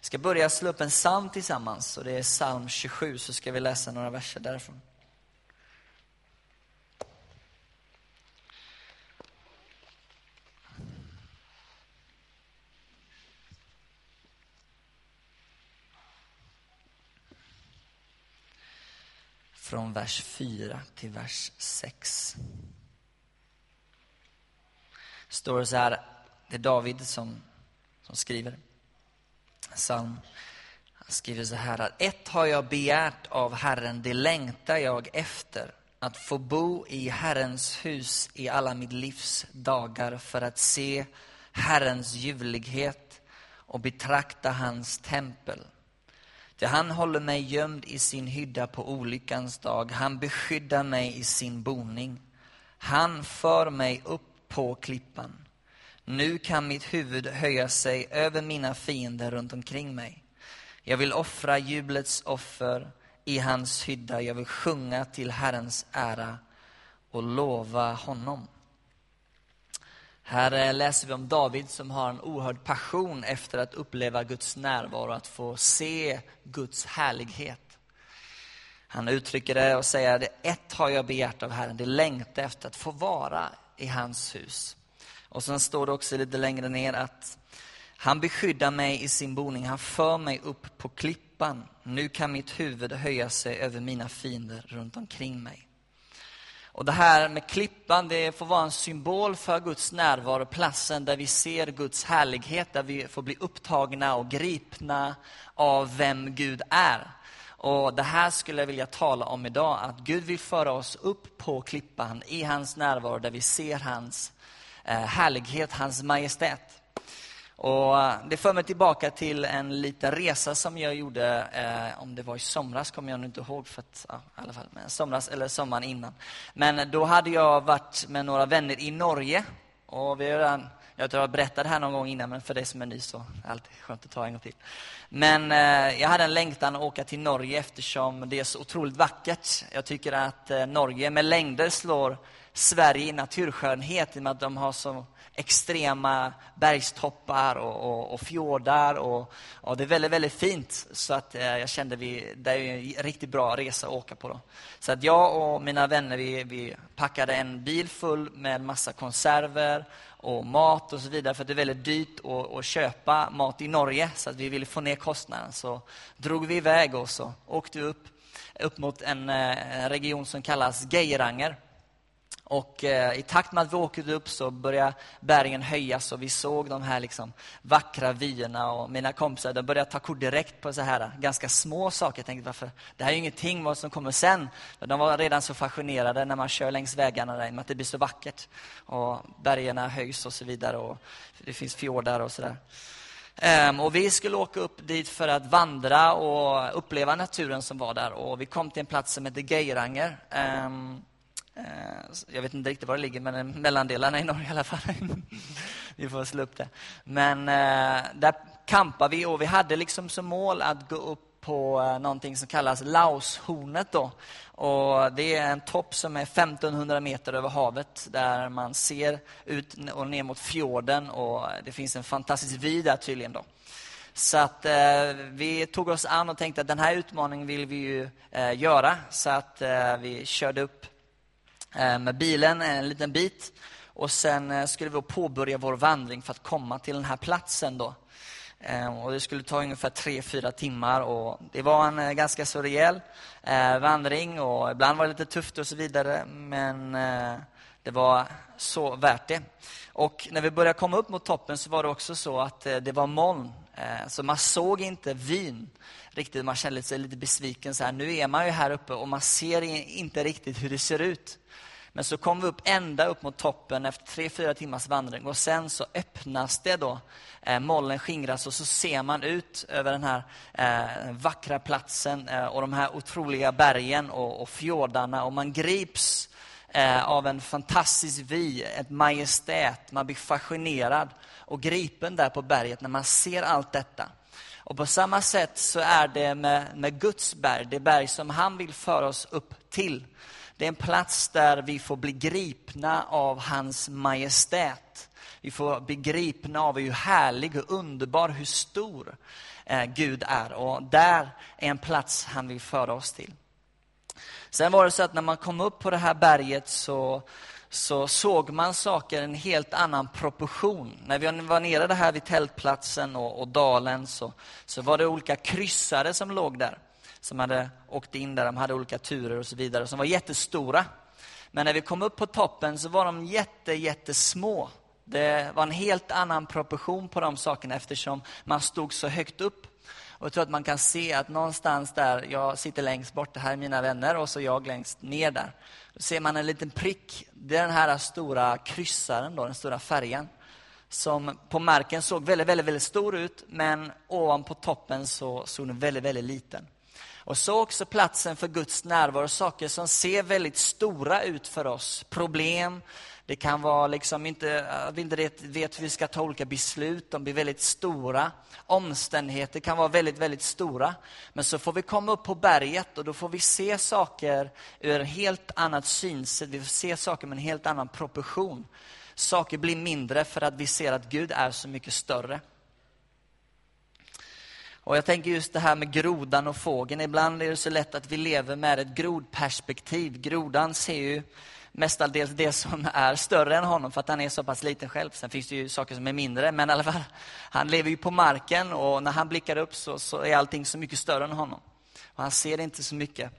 Vi ska börja slå upp en psalm tillsammans och det är psalm 27 så ska vi läsa några verser därifrån. Från vers 4 till vers 6. Står det så här, det är David som, som skriver psalm. Han skriver så här att ett har jag begärt av Herren, det längtar jag efter. Att få bo i Herrens hus i alla mitt livs dagar för att se Herrens ljuvlighet och betrakta hans tempel. Ty han håller mig gömd i sin hydda på olyckans dag. Han beskyddar mig i sin boning. Han för mig upp på klippan. Nu kan mitt huvud höja sig över mina fiender runt omkring mig. Jag vill offra jublets offer i hans hydda. Jag vill sjunga till Herrens ära och lova honom. Här eh, läser vi om David som har en oerhörd passion efter att uppleva Guds närvaro, att få se Guds härlighet. Han uttrycker det och säger det ett har jag begärt av Herren, det längtar efter att få vara i hans hus. Och sen står det också lite längre ner att han beskyddar mig i sin boning, han för mig upp på klippan. Nu kan mitt huvud höja sig över mina fiender runt omkring mig. Och det här med klippan, det får vara en symbol för Guds närvaro, platsen där vi ser Guds härlighet, där vi får bli upptagna och gripna av vem Gud är. Och Det här skulle jag vilja tala om idag, att Gud vill föra oss upp på klippan i hans närvaro, där vi ser hans Eh, härlighet, hans majestät. Och eh, det för mig tillbaka till en liten resa som jag gjorde, eh, om det var i somras kommer jag nu inte ihåg, för att, ja, i alla fall, men somras eller sommaren innan. Men då hade jag varit med några vänner i Norge. Och vi redan, jag tror jag berättade det här någon gång innan, men för dig som är ny så är det alltid skönt att ta en gång till. Men eh, jag hade en längtan att åka till Norge eftersom det är så otroligt vackert. Jag tycker att eh, Norge med längder slår Sverige i naturskönhet i och med att de har så extrema bergstoppar och, och, och fjordar. Och, och, det är väldigt, väldigt fint. Så att eh, jag kände vi, det är en riktigt bra resa att åka på. Då. Så att jag och mina vänner vi, vi packade en bil full med massa konserver och mat och så vidare. För det är väldigt dyrt att, att köpa mat i Norge. Så att vi ville få ner kostnaden. Så drog vi iväg och så åkte vi upp, upp mot en, eh, en region som kallas Geiranger. Och eh, i takt med att vi åkte upp så började bergen höjas och vi såg de här liksom vackra vyerna. Och mina kompisar de började ta kort direkt på så här ganska små saker. Jag tänkte, varför? Det här är ju ingenting vad som kommer sen. De var redan så fascinerade när man kör längs vägarna där, med att det blir så vackert. Och bergen höjs och så vidare. Och det finns fjordar och sådär. Um, ehm, och vi skulle åka upp dit för att vandra och uppleva naturen som var där. Och vi kom till en plats som heter Geiranger. Um, Eh, jag vet inte riktigt var det ligger, men mellandelarna i Norge i alla fall. vi får slå upp det. Men eh, där kampar vi och vi hade liksom som mål att gå upp på eh, någonting som kallas Laushornet. Då. Och det är en topp som är 1500 meter över havet där man ser ut och ner mot fjorden och det finns en fantastisk vy där tydligen. Då. Så att eh, vi tog oss an och tänkte att den här utmaningen vill vi ju eh, göra. Så att eh, vi körde upp Eh, med bilen en liten bit. Och sen eh, skulle vi påbörja vår vandring för att komma till den här platsen. Då. Eh, och det skulle ta ungefär tre fyra timmar. Och det var en ganska så rejäl vandring och ibland var det lite tufft och så vidare. Men det var så värt det. Och när vi började komma upp mot toppen så var det också så att det var moln. Så man såg inte vyn riktigt. Man känner sig lite besviken. Så här, nu är man ju här uppe och man ser inte riktigt hur det ser ut. Men så kom vi upp ända upp mot toppen efter tre, fyra timmars vandring och sen så öppnas det då. Eh, molnen skingras och så ser man ut över den här eh, vackra platsen eh, och de här otroliga bergen och, och fjordarna och man grips eh, av en fantastisk vy, ett majestät. Man blir fascinerad och gripen där på berget när man ser allt detta. Och på samma sätt så är det med, med Guds berg, det berg som han vill föra oss upp till. Det är en plats där vi får bli gripna av hans majestät. Vi får bli gripna av hur härlig, hur underbar, hur stor eh, Gud är. Och där är en plats han vill föra oss till. Sen var det så att när man kom upp på det här berget så, så såg man saker i en helt annan proportion. När vi var nere här vid tältplatsen och, och dalen så, så var det olika kryssare som låg där. Som hade åkt in där, de hade olika turer och så vidare, som var jättestora. Men när vi kom upp på toppen så var de jätte, jättesmå. Det var en helt annan proportion på de sakerna eftersom man stod så högt upp. Och jag tror att man kan se att någonstans där, jag sitter längst bort, det här är mina vänner, och så jag längst ner där. Då ser man en liten prick. Det är den här stora kryssaren, då, den stora färgen. Som på marken såg väldigt, väldigt, väldigt stor ut, men ovanpå toppen så såg den väldigt, väldigt liten. Och så också platsen för Guds närvaro, saker som ser väldigt stora ut för oss. Problem, det kan vara liksom inte, vi inte vet hur vi ska ta olika beslut, de blir väldigt stora. Omständigheter kan vara väldigt, väldigt stora. Men så får vi komma upp på berget och då får vi se saker ur ett helt annat synsätt. Vi får se saker med en helt annan proportion. Saker blir mindre för att vi ser att Gud är så mycket större. Och jag tänker just det här med grodan och fågeln. Ibland är det så lätt att vi lever med ett grodperspektiv. Grodan ser ju mestadels det som är större än honom för att han är så pass liten själv. Sen finns det ju saker som är mindre, men i alla fall, han lever ju på marken och när han blickar upp så, så är allting så mycket större än honom. Och han ser inte så mycket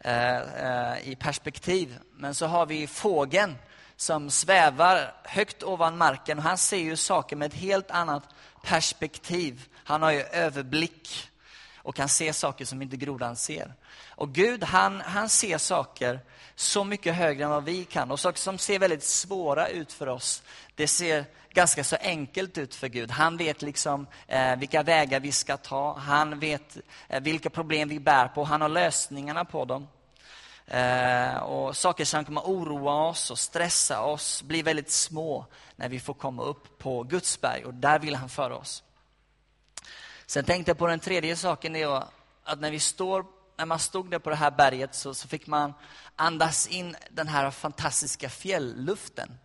eh, eh, i perspektiv. Men så har vi fågeln som svävar högt ovan marken och han ser ju saker med ett helt annat perspektiv. Han har ju överblick och kan se saker som inte grodan ser. Och Gud, han, han ser saker så mycket högre än vad vi kan. Och saker som ser väldigt svåra ut för oss, det ser ganska så enkelt ut för Gud. Han vet liksom eh, vilka vägar vi ska ta. Han vet eh, vilka problem vi bär på. Han har lösningarna på dem. Eh, och saker som kommer oroa oss och stressa oss blir väldigt små när vi får komma upp på Guds berg. Och där vill han föra oss. Sen tänkte jag på den tredje saken, det är att när vi står när man stod där på det här berget så, så fick man andas in den här fantastiska fjällluften.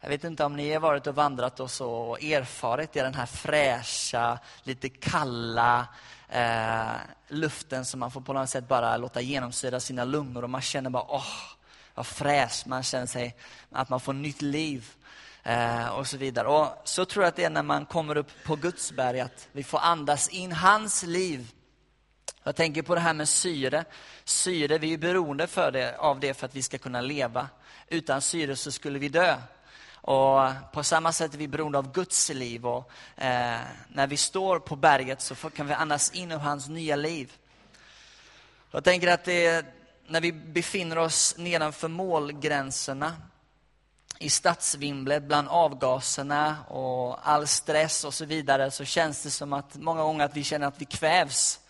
Jag vet inte om ni har varit och vandrat och så och erfarit det, den här fräscha, lite kalla eh, luften som man får på något sätt bara låta genomsyra sina lungor och man känner bara, åh, vad fräsch, man känner sig, att man får nytt liv. Eh, och så vidare. Och så tror jag att det är när man kommer upp på Guds berg, att vi får andas in hans liv jag tänker på det här med syre. Syre, vi är beroende för det, av det för att vi ska kunna leva. Utan syre så skulle vi dö. Och på samma sätt är vi beroende av Guds liv. Och, eh, när vi står på berget så kan vi andas in i hans nya liv. Jag tänker att det när vi befinner oss nedanför målgränserna i stadsvimlet bland avgaserna och all stress och så vidare så känns det som att många gånger att vi känner att vi kvävs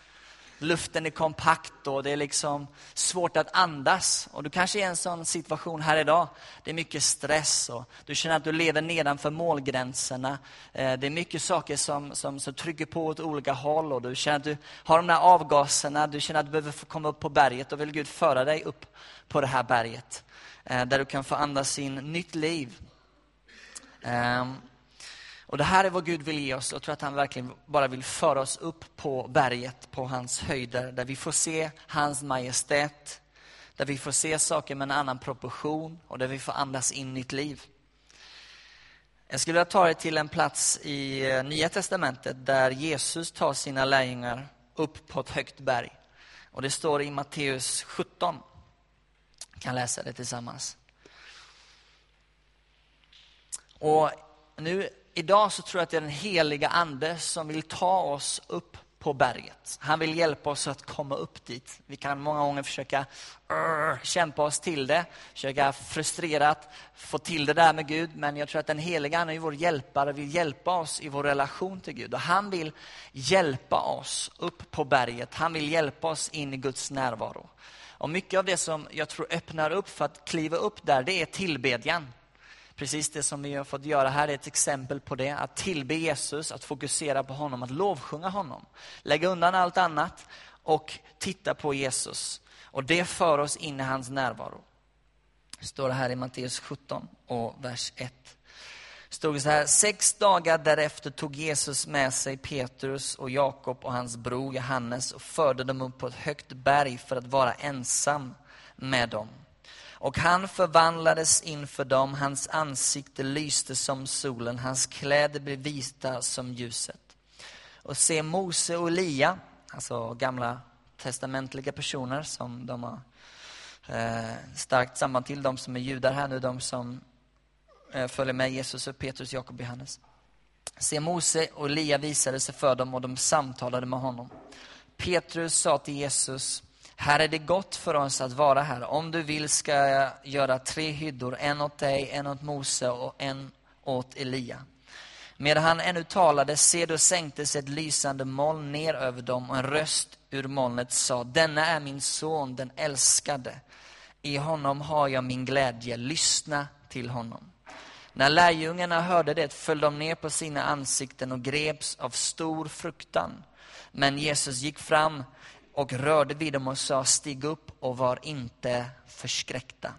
luften är kompakt och det är liksom svårt att andas. Och du kanske är i en sån situation här idag. Det är mycket stress och du känner att du lever nedanför målgränserna. Eh, det är mycket saker som, som, som trycker på åt olika håll och du känner att du har de där avgaserna. Du känner att du behöver få komma upp på berget och vill Gud föra dig upp på det här berget. Eh, där du kan få andas in nytt liv. Ehm, och Det här är vad Gud vill ge oss. Jag tror att han verkligen bara vill föra oss upp på berget, på hans höjder, där vi får se hans majestät, där vi får se saker med en annan proportion och där vi får andas in nytt liv. Jag skulle vilja ta er till en plats i eh, Nya Testamentet där Jesus tar sina lärjungar upp på ett högt berg. Och Det står i Matteus 17. Vi kan läsa det tillsammans. Och nu idag så tror jag att det är den heliga Ande som vill ta oss upp på berget. Han vill hjälpa oss att komma upp dit. Vi kan många gånger försöka uh, kämpa oss till det, försöka frustrerat få till det där med Gud. Men jag tror att den heliga Ande är vår hjälpare, vill hjälpa oss i vår relation till Gud. Och han vill hjälpa oss upp på berget. Han vill hjälpa oss in i Guds närvaro. Och mycket av det som jag tror öppnar upp för att kliva upp där, det är tillbedjan. Precis det som vi har fått göra här är ett exempel på det. Att tillbe Jesus, att fokusera på honom, att lovsjunga honom. Lägga undan allt annat och titta på Jesus. Och det för oss in i hans närvaro. Står det här i Matteus 17 och vers 1. Stod det så här, sex dagar därefter tog Jesus med sig Petrus och Jakob och hans bror Johannes och förde dem upp på ett högt berg för att vara ensam med dem. Och han förvandlades inför dem, hans ansikte lyste som solen, hans kläder blev vita som ljuset. Och se Mose och Elia, alltså gamla testamentliga personer som de har eh, starkt samband till, de som är judar här nu, de som eh, följer med Jesus och Petrus, Jakob och Johannes. Se Mose och Elia visade sig för dem och de samtalade med honom. Petrus sa till Jesus, här är det gott för oss att vara här. Om du vill ska jag göra tre hyddor, en åt dig, en åt Mose och en åt Elia. Medan han ännu talade, se då sänktes ett lysande moln ner över dem och en röst ur molnet sa, denna är min son, den älskade. I honom har jag min glädje, lyssna till honom. När lärjungarna hörde det föll de ner på sina ansikten och greps av stor fruktan. Men Jesus gick fram och rörde vid dem och sa, stig upp och var inte förskräckta.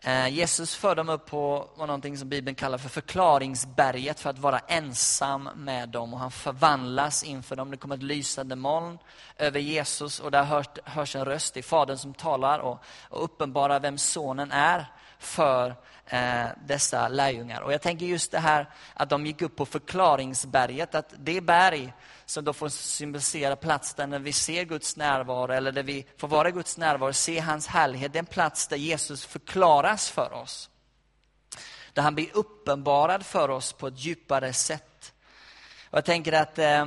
Eh, Jesus för dem upp på någonting som Bibeln kallar för förklaringsberget för att vara ensam med dem. Och han förvandlas inför dem. Det kommer ett lysande moln över Jesus och där hörs, hörs en röst i Fadern som talar och, och uppenbarar vem sonen är för eh, dessa lärjungar. Och jag tänker just det här att de gick upp på förklaringsberget, att det berg som då får symbolisera platsen där vi ser Guds närvaro, eller där vi får vara i Guds närvaro, se hans härlighet, det är en plats där Jesus förklaras för oss. Där han blir uppenbarad för oss på ett djupare sätt. Och jag tänker att eh,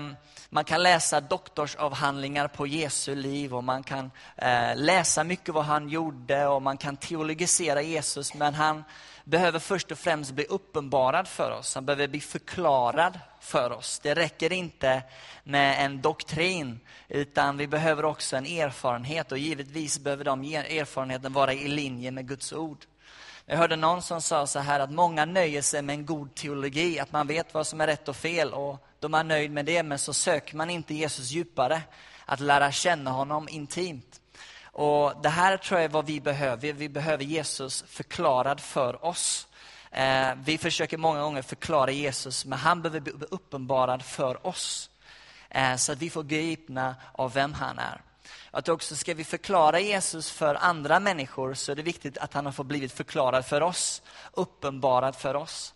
man kan läsa doktorsavhandlingar på Jesu liv och man kan eh, läsa mycket vad han gjorde och man kan teologisera Jesus, men han behöver först och främst bli uppenbarad för oss. Han behöver bli förklarad för oss. Det räcker inte med en doktrin, utan vi behöver också en erfarenhet och givetvis behöver de erfarenheten vara i linje med Guds ord. Jag hörde någon som sa så här att många nöjer sig med en god teologi, att man vet vad som är rätt och fel och då är man nöjd med det, men så söker man inte Jesus djupare, att lära känna honom intimt. Och Det här tror jag är vad vi behöver. Vi behöver Jesus förklarad för oss. Eh, vi försöker många gånger förklara Jesus, men han behöver bli uppenbarad för oss. Eh, så att vi får gripna av vem han är. Att också ska vi förklara Jesus för andra människor så är det viktigt att han har fått blivit förklarad för oss, uppenbarad för oss.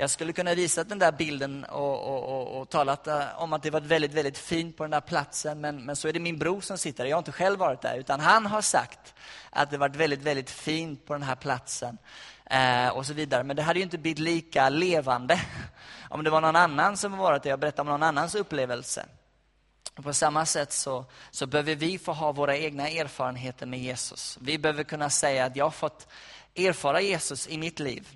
Jag skulle kunna visa den där bilden och, och, och, och talat eh, om att det var väldigt, väldigt fint på den där platsen. Men, men så är det min bror som sitter där. Jag har inte själv varit där. Utan han har sagt att det varit väldigt, väldigt fint på den här platsen. Eh, och så vidare. Men det hade ju inte blivit lika levande om det var någon annan som varit där och berättat om någon annans upplevelse. Och på samma sätt så, så behöver vi få ha våra egna erfarenheter med Jesus. Vi behöver kunna säga att jag har fått erfara Jesus i mitt liv.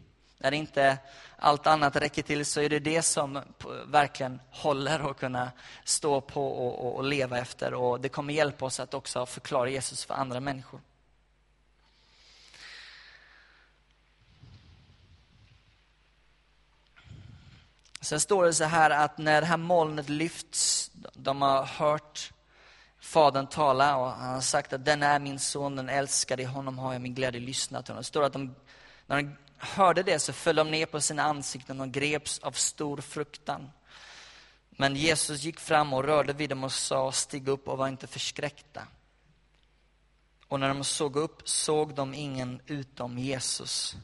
När inte allt annat räcker till så är det det som verkligen håller att kunna stå på och, och, och leva efter. Och Det kommer hjälpa oss att också förklara Jesus för andra människor. Sen står det så här att när det här molnet lyfts, de har hört Fadern tala och han har sagt att den är min son, den älskade, i honom har jag min glädje lyssnat till. Det står att de, när de hörde det så föll de ner på sina ansikten och greps av stor fruktan. Men Jesus gick fram och rörde vid dem och sa, stig upp och var inte förskräckta. Och när de såg upp såg de ingen utom Jesus.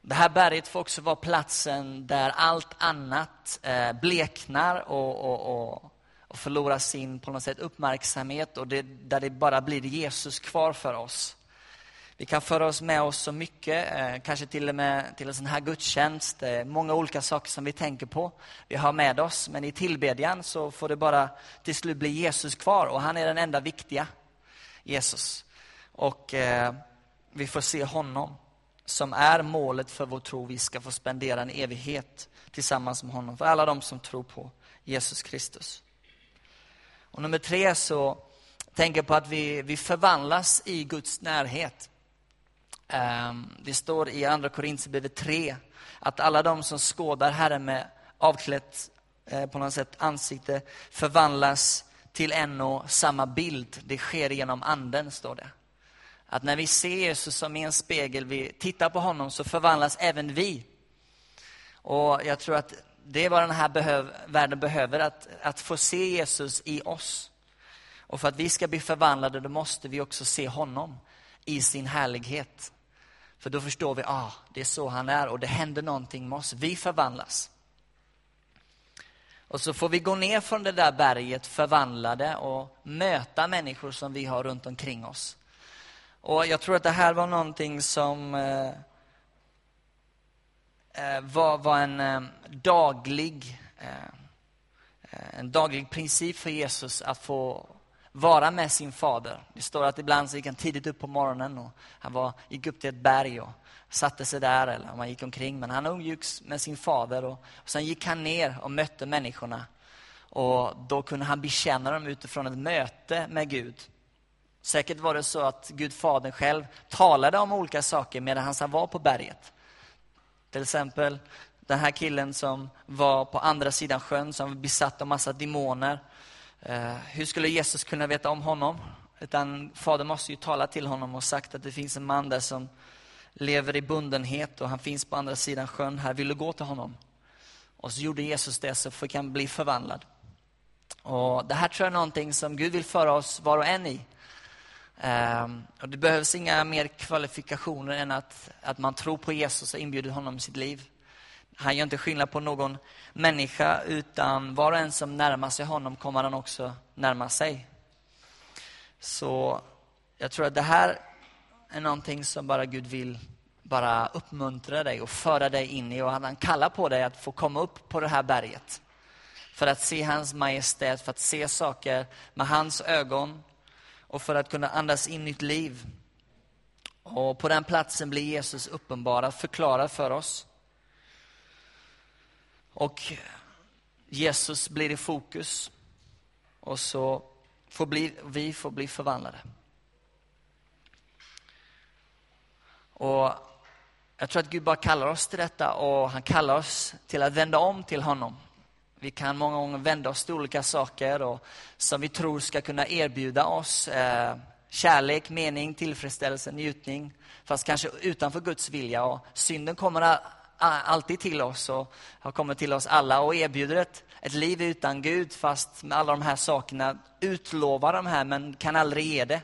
Det här berget får också vara platsen där allt annat eh, bleknar och, och, och, och förlorar sin på något sätt uppmärksamhet och det, där det bara blir Jesus kvar för oss. Vi kan föra oss med oss så mycket, eh, kanske till och med till en sån här gudstjänst. Det är många olika saker som vi tänker på. Vi har med oss, men i tillbedjan så får det bara till slut bli Jesus kvar och han är den enda viktiga, Jesus. Och eh, vi får se honom som är målet för vår tro. Vi ska få spendera en evighet tillsammans med honom, för alla de som tror på Jesus Kristus. Och nummer tre så tänker jag på att vi, vi förvandlas i Guds närhet. Ehm, det står i Andra Korinthierbrevet 3 att alla de som skådar Herren med avklätt eh, på något sätt ansikte förvandlas till en och samma bild. Det sker genom anden, står det. Att när vi ser Jesus som i en spegel, vi tittar på honom, så förvandlas även vi. Och jag tror att det är vad den här behöv, världen behöver, att, att få se Jesus i oss. Och för att vi ska bli förvandlade, då måste vi också se honom i sin härlighet. För då förstår vi, ah, det är så han är och det händer någonting med oss. Vi förvandlas. Och så får vi gå ner från det där berget förvandlade och möta människor som vi har runt omkring oss. Och jag tror att det här var någonting som eh, eh var, var, en eh, daglig eh, eh, en daglig princip för Jesus att få vara med sin fader. Det står att ibland så gick han tidigt upp på morgonen och han var, gick upp till ett berg och satte sig där eller om han gick omkring. Men han umgicks med sin fader och, och sen gick han ner och mötte människorna. Och då kunde han bekänna dem utifrån ett möte med Gud. Säkert var det så att Gud Fadern själv talade om olika saker medan han var på berget. Till exempel den här killen som var på andra sidan sjön, som var besatt av massa demoner. Eh, hur skulle Jesus kunna veta om honom? Utan Fadern måste ju tala till honom och sagt att det finns en man där som lever i bundenhet och han finns på andra sidan sjön. Här vill du gå till honom? Och så gjorde Jesus det så fick han bli förvandlad. Och Det här tror jag är någonting som Gud vill föra oss var och en i. Um, och det behövs inga mer kvalifikationer än att, att man tror på Jesus och inbjuder honom i sitt liv. Han gör inte skillnad på någon människa, utan var och en som närmar sig honom kommer han också närma sig. Så jag tror att det här är någonting som bara Gud vill bara uppmuntra dig och föra dig in i. Och han kallar på dig att få komma upp på det här berget. För att se hans majestät, för att se saker med hans ögon och för att kunna andas in nytt liv. Och på den platsen blir Jesus uppenbarad, förklarad för oss. Och Jesus blir i fokus. Och så får bli, vi får bli förvandlade. Och jag tror att Gud bara kallar oss till detta och han kallar oss till att vända om till honom. Vi kan många gånger vända oss till olika saker och, som vi tror ska kunna erbjuda oss eh, kärlek, mening, tillfredsställelse, njutning. Fast kanske utanför Guds vilja. Och synden kommer alltid till oss och har kommit till oss alla och erbjuder ett, ett liv utan Gud fast med alla de här sakerna. Utlovar de här men kan aldrig ge det.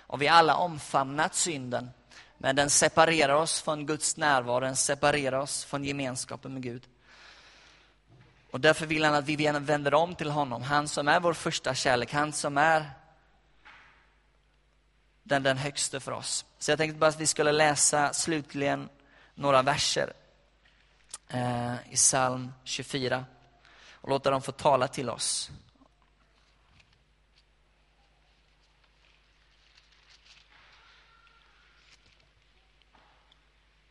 Och vi har alla omfamnat synden. Men den separerar oss från Guds närvaro, den separerar oss från gemenskapen med Gud. Och därför vill han att vi vänder om till honom, han som är vår första kärlek, han som är den, den högste för oss. Så jag tänkte bara att vi skulle läsa slutligen några verser Eh, i psalm 24 och låta dem få tala till oss.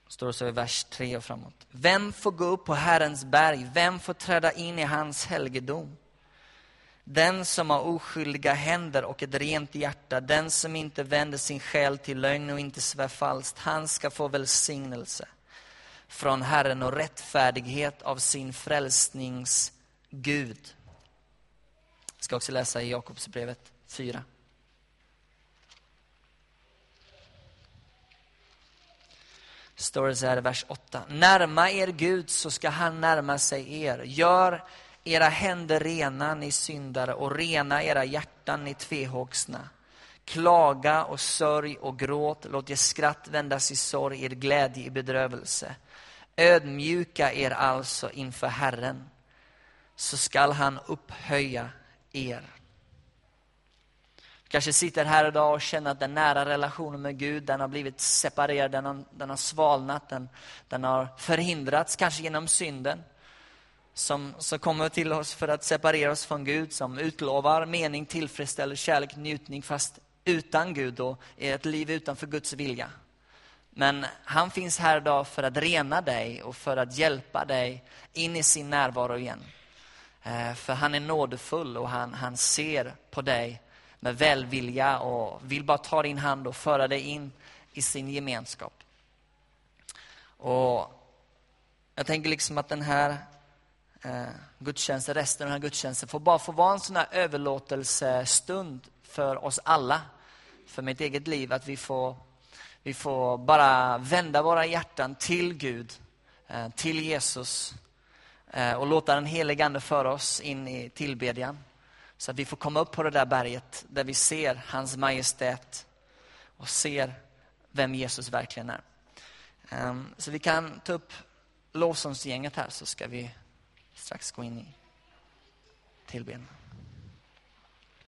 står det så i vers 3 och framåt. Vem får gå upp på Herrens berg? Vem får träda in i hans helgedom? Den som har oskyldiga händer och ett rent hjärta, den som inte vänder sin själ till lögn och inte svär falskt, han ska få välsignelse från Herren och rättfärdighet av sin frälsnings Gud. Jag ska också läsa i Jakobsbrevet 4. står det så här i vers 8. Närma er Gud så ska han närma sig er. Gör era händer rena, ni syndare, och rena era hjärtan, ni tvehågsna. Klaga och sörj och gråt, låt er skratt vändas i sorg, er glädje i bedrövelse. Ödmjuka er alltså inför Herren, så skall han upphöja er kanske sitter här idag och känner att den nära relationen med Gud, den har blivit separerad, den har, den har svalnat, den, den har förhindrats, kanske genom synden. Som, som kommer till oss för att separera oss från Gud, som utlovar mening, tillfredsställelse, kärlek, njutning, fast utan Gud och ett liv utanför Guds vilja. Men han finns här idag för att rena dig och för att hjälpa dig in i sin närvaro igen. Eh, för han är nådefull och han, han ser på dig med välvilja och vill bara ta din hand och föra dig in i sin gemenskap. Och Jag tänker liksom att den här eh, gudstjänsten, resten av den här gudstjänsten får bara få vara en sån här överlåtelsestund för oss alla. För mitt eget liv, att vi får vi får bara vända våra hjärtan till Gud, eh, till Jesus eh, och låta den helige Ande föra oss in i tillbedjan. Så att vi får komma upp på det där berget där vi ser hans majestät och ser vem Jesus verkligen är. Ehm, så vi kan ta upp lovsångsgänget här så ska vi strax gå in i tillbedjan.